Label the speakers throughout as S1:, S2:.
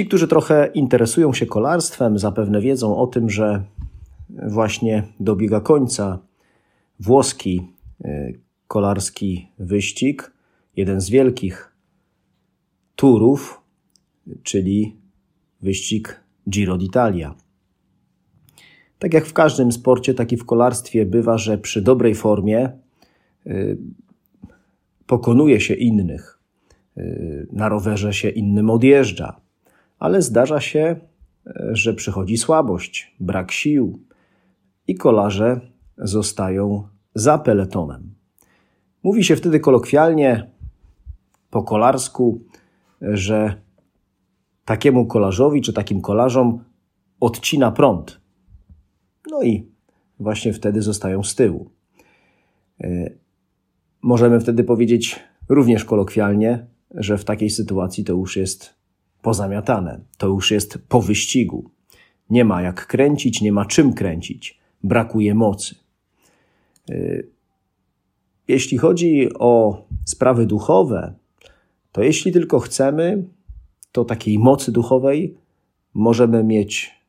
S1: Ci, którzy trochę interesują się kolarstwem, zapewne wiedzą o tym, że właśnie dobiega końca włoski y, kolarski wyścig, jeden z wielkich turów, czyli wyścig Giro d'Italia. Tak jak w każdym sporcie, tak i w kolarstwie bywa, że przy dobrej formie y, pokonuje się innych. Y, na rowerze się innym odjeżdża ale zdarza się, e, że przychodzi słabość, brak sił i kolarze zostają za peletonem. Mówi się wtedy kolokwialnie, po kolarsku, że takiemu kolarzowi czy takim kolarzom odcina prąd. No i właśnie wtedy zostają z tyłu. E, możemy wtedy powiedzieć również kolokwialnie, że w takiej sytuacji to już jest pozamiatane. To już jest po wyścigu. Nie ma jak kręcić, nie ma czym kręcić. Brakuje mocy. Y, jeśli chodzi o sprawy duchowe, to jeśli tylko chcemy, to takiej mocy duchowej możemy mieć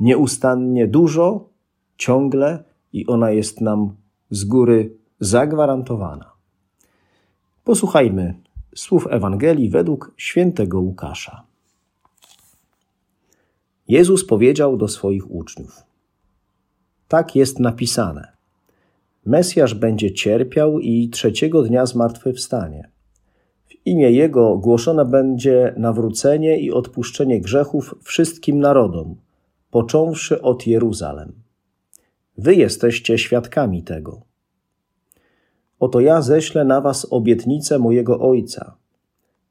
S1: nieustannie dużo, ciągle i ona jest nam z góry zagwarantowana. Posłuchajmy słów Ewangelii według świętego Łukasza. Jezus powiedział do swoich uczniów: Tak jest napisane. Mesjasz będzie cierpiał i trzeciego dnia zmartwychwstanie. W imię Jego głoszone będzie nawrócenie i odpuszczenie grzechów wszystkim narodom, począwszy od Jeruzalem. Wy jesteście świadkami tego. Oto ja ześlę na was obietnicę mojego Ojca.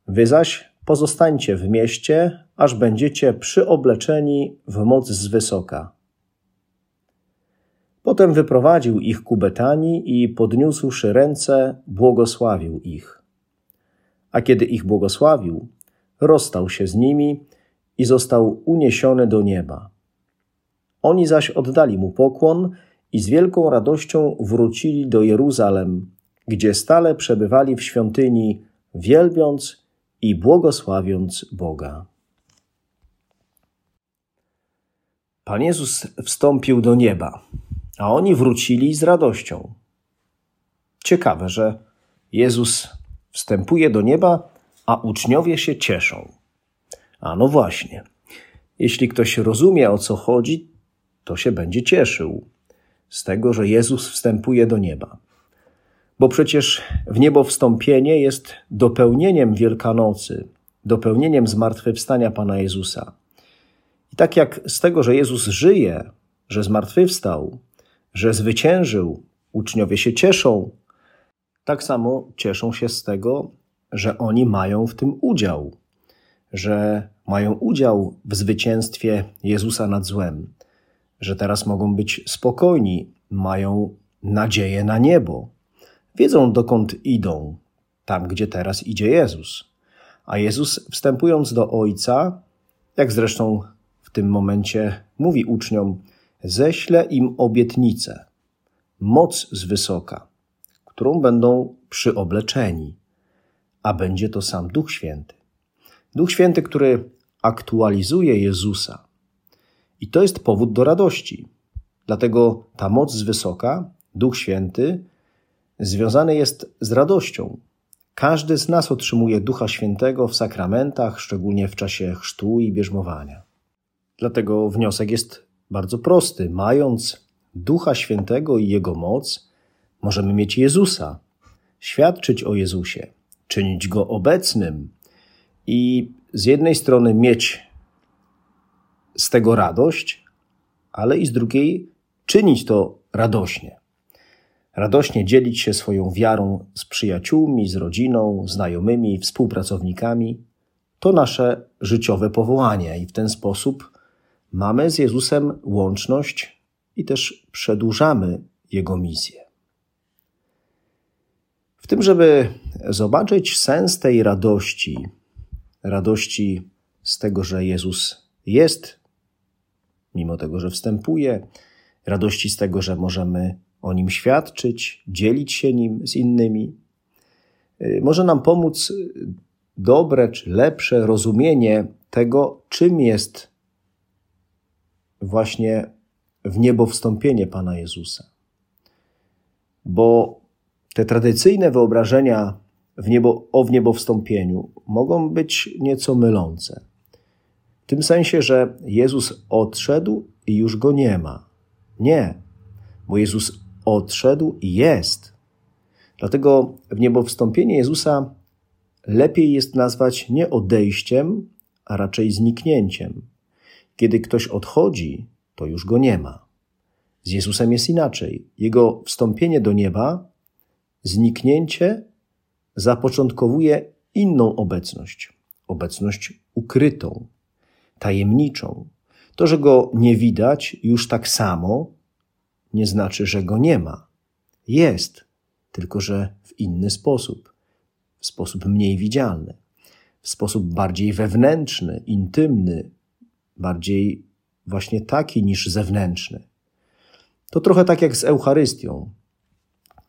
S1: Wy zaś pozostańcie w mieście, aż będziecie przyobleczeni w moc z wysoka. Potem wyprowadził ich ku Betanii i podniósłszy ręce, błogosławił ich. A kiedy ich błogosławił, rozstał się z nimi i został uniesiony do nieba. Oni zaś oddali mu pokłon i z wielką radością wrócili do Jeruzalem, gdzie stale przebywali w świątyni, wielbiąc i błogosławiąc Boga. Pan Jezus wstąpił do nieba, a oni wrócili z radością. Ciekawe, że Jezus wstępuje do nieba, a uczniowie się cieszą. A no właśnie, jeśli ktoś rozumie o co chodzi, to się będzie cieszył z tego, że Jezus wstępuje do nieba. Bo przecież w niebo wstąpienie jest dopełnieniem Wielkanocy, dopełnieniem zmartwychwstania Pana Jezusa. I tak jak z tego, że Jezus żyje, że zmartwychwstał, że zwyciężył, uczniowie się cieszą, tak samo cieszą się z tego, że oni mają w tym udział, że mają udział w zwycięstwie Jezusa nad złem, że teraz mogą być spokojni, mają nadzieję na niebo. Wiedzą, dokąd idą, tam gdzie teraz idzie Jezus. A Jezus, wstępując do Ojca, jak zresztą w tym momencie mówi uczniom, ześlę im obietnicę, moc z wysoka, którą będą przyobleczeni, a będzie to sam Duch Święty. Duch Święty, który aktualizuje Jezusa. I to jest powód do radości. Dlatego ta moc z wysoka, Duch Święty, związany jest z radością. Każdy z nas otrzymuje Ducha Świętego w sakramentach, szczególnie w czasie chrztu i bierzmowania. Dlatego wniosek jest bardzo prosty. Mając Ducha Świętego i Jego moc, możemy mieć Jezusa, świadczyć o Jezusie, czynić Go obecnym i z jednej strony mieć z tego radość, ale i z drugiej czynić to radośnie radośnie dzielić się swoją wiarą z przyjaciółmi, z rodziną, znajomymi, współpracownikami. To nasze życiowe powołanie i w ten sposób mamy z Jezusem łączność i też przedłużamy Jego misję. W tym, żeby zobaczyć sens tej radości, radości z tego, że Jezus jest, mimo tego, że wstępuje, radości z tego, że możemy o nim świadczyć, dzielić się nim z innymi, y, może nam pomóc dobre czy lepsze rozumienie tego, czym jest właśnie w niebo wstąpienie Pana Jezusa. Bo te tradycyjne wyobrażenia w niebo, o wniebowstąpieniu mogą być nieco mylące. W tym sensie, że Jezus odszedł i już go nie ma. Nie, bo Jezus odszedł i jest. Dlatego w niebowstąpienie Jezusa lepiej jest nazwać nie odejściem, a raczej zniknięciem. Kiedy ktoś odchodzi, to już go nie ma. Z Jezusem jest inaczej. Jego wstąpienie do nieba, zniknięcie zapoczątkowuje inną obecność. Obecność ukrytą, tajemniczą. To, że go nie widać już tak samo, nie znaczy, że go nie ma. Jest, tylko że w inny sposób, w sposób mniej widzialny, w sposób bardziej wewnętrzny, intymny, bardziej właśnie taki niż zewnętrzny. To trochę tak jak z Eucharystią.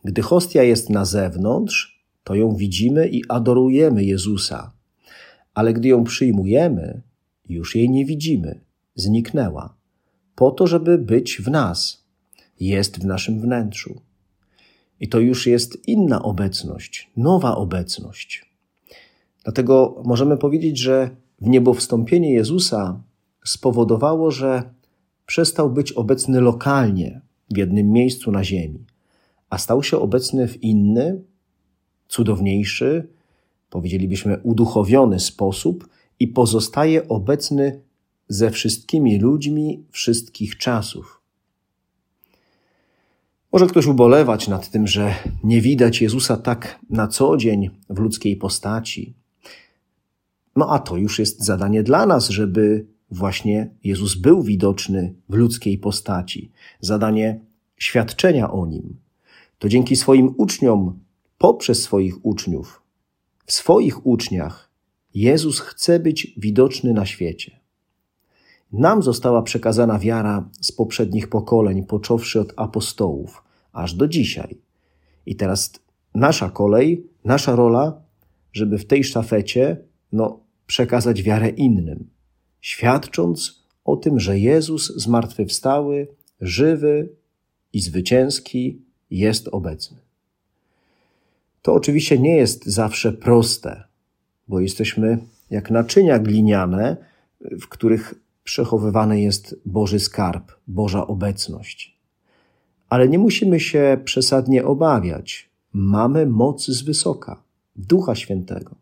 S1: Gdy hostia jest na zewnątrz, to ją widzimy i adorujemy Jezusa, ale gdy ją przyjmujemy, już jej nie widzimy, zniknęła, po to, żeby być w nas, jest w naszym wnętrzu. I to już jest inna obecność, nowa obecność. Dlatego możemy powiedzieć, że w niebo Jezusa spowodowało, że przestał być obecny lokalnie w jednym miejscu na ziemi, a stał się obecny w inny, cudowniejszy, powiedzielibyśmy uduchowiony sposób i pozostaje obecny ze wszystkimi ludźmi wszystkich czasów. Może ktoś ubolewać nad tym, że nie widać Jezusa tak na co dzień w ludzkiej postaci. No a to już jest zadanie dla nas, żeby właśnie Jezus był widoczny w ludzkiej postaci. Zadanie świadczenia o nim. To dzięki swoim uczniom, poprzez swoich uczniów, w swoich uczniach, Jezus chce być widoczny na świecie. Nam została przekazana wiara z poprzednich pokoleń, począwszy od apostołów, aż do dzisiaj. I teraz nasza kolej, nasza rola, żeby w tej sztafecie no, przekazać wiarę innym, świadcząc o tym, że Jezus zmartwychwstały, żywy i zwycięski jest obecny. To oczywiście nie jest zawsze proste, bo jesteśmy jak naczynia gliniane, w których przechowywany jest Boży skarb, Boża obecność. Ale nie musimy się przesadnie obawiać. Mamy moc z wysoka, Ducha Świętego.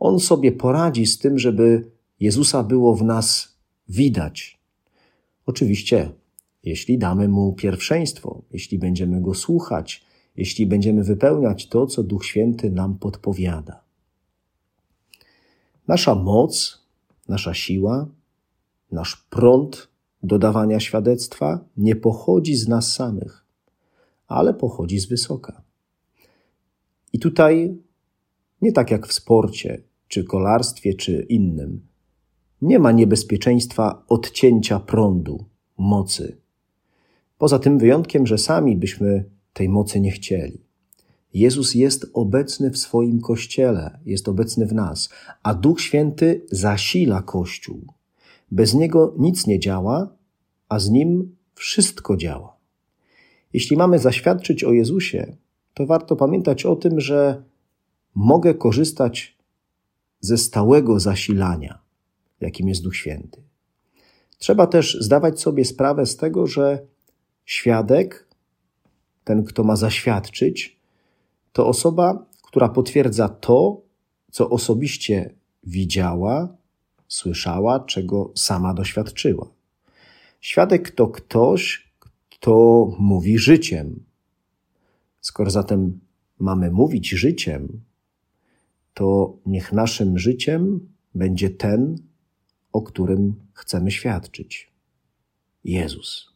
S1: On sobie poradzi z tym, żeby Jezusa było w nas widać. Oczywiście, jeśli damy mu pierwszeństwo, jeśli będziemy go słuchać, jeśli będziemy wypełniać to, co Duch Święty nam podpowiada. Nasza moc, nasza siła, nasz prąd dodawania świadectwa nie pochodzi z nas samych, ale pochodzi z wysoka. I tutaj nie tak jak w sporcie, czy kolarstwie, czy innym, nie ma niebezpieczeństwa odcięcia prądu, mocy. Poza tym wyjątkiem, że sami byśmy tej mocy nie chcieli. Jezus jest obecny w swoim kościele, jest obecny w nas, a Duch Święty zasila Kościół. Bez niego nic nie działa, a z nim wszystko działa. Jeśli mamy zaświadczyć o Jezusie, to warto pamiętać o tym, że mogę korzystać ze stałego zasilania, jakim jest Duch Święty. Trzeba też zdawać sobie sprawę z tego, że świadek, ten, kto ma zaświadczyć, to osoba, która potwierdza to, co osobiście widziała, słyszała, czego sama doświadczyła. Świadek to ktoś, kto mówi życiem. Skoro zatem mamy mówić życiem, to niech naszym życiem będzie ten, o którym chcemy świadczyć. Jezus.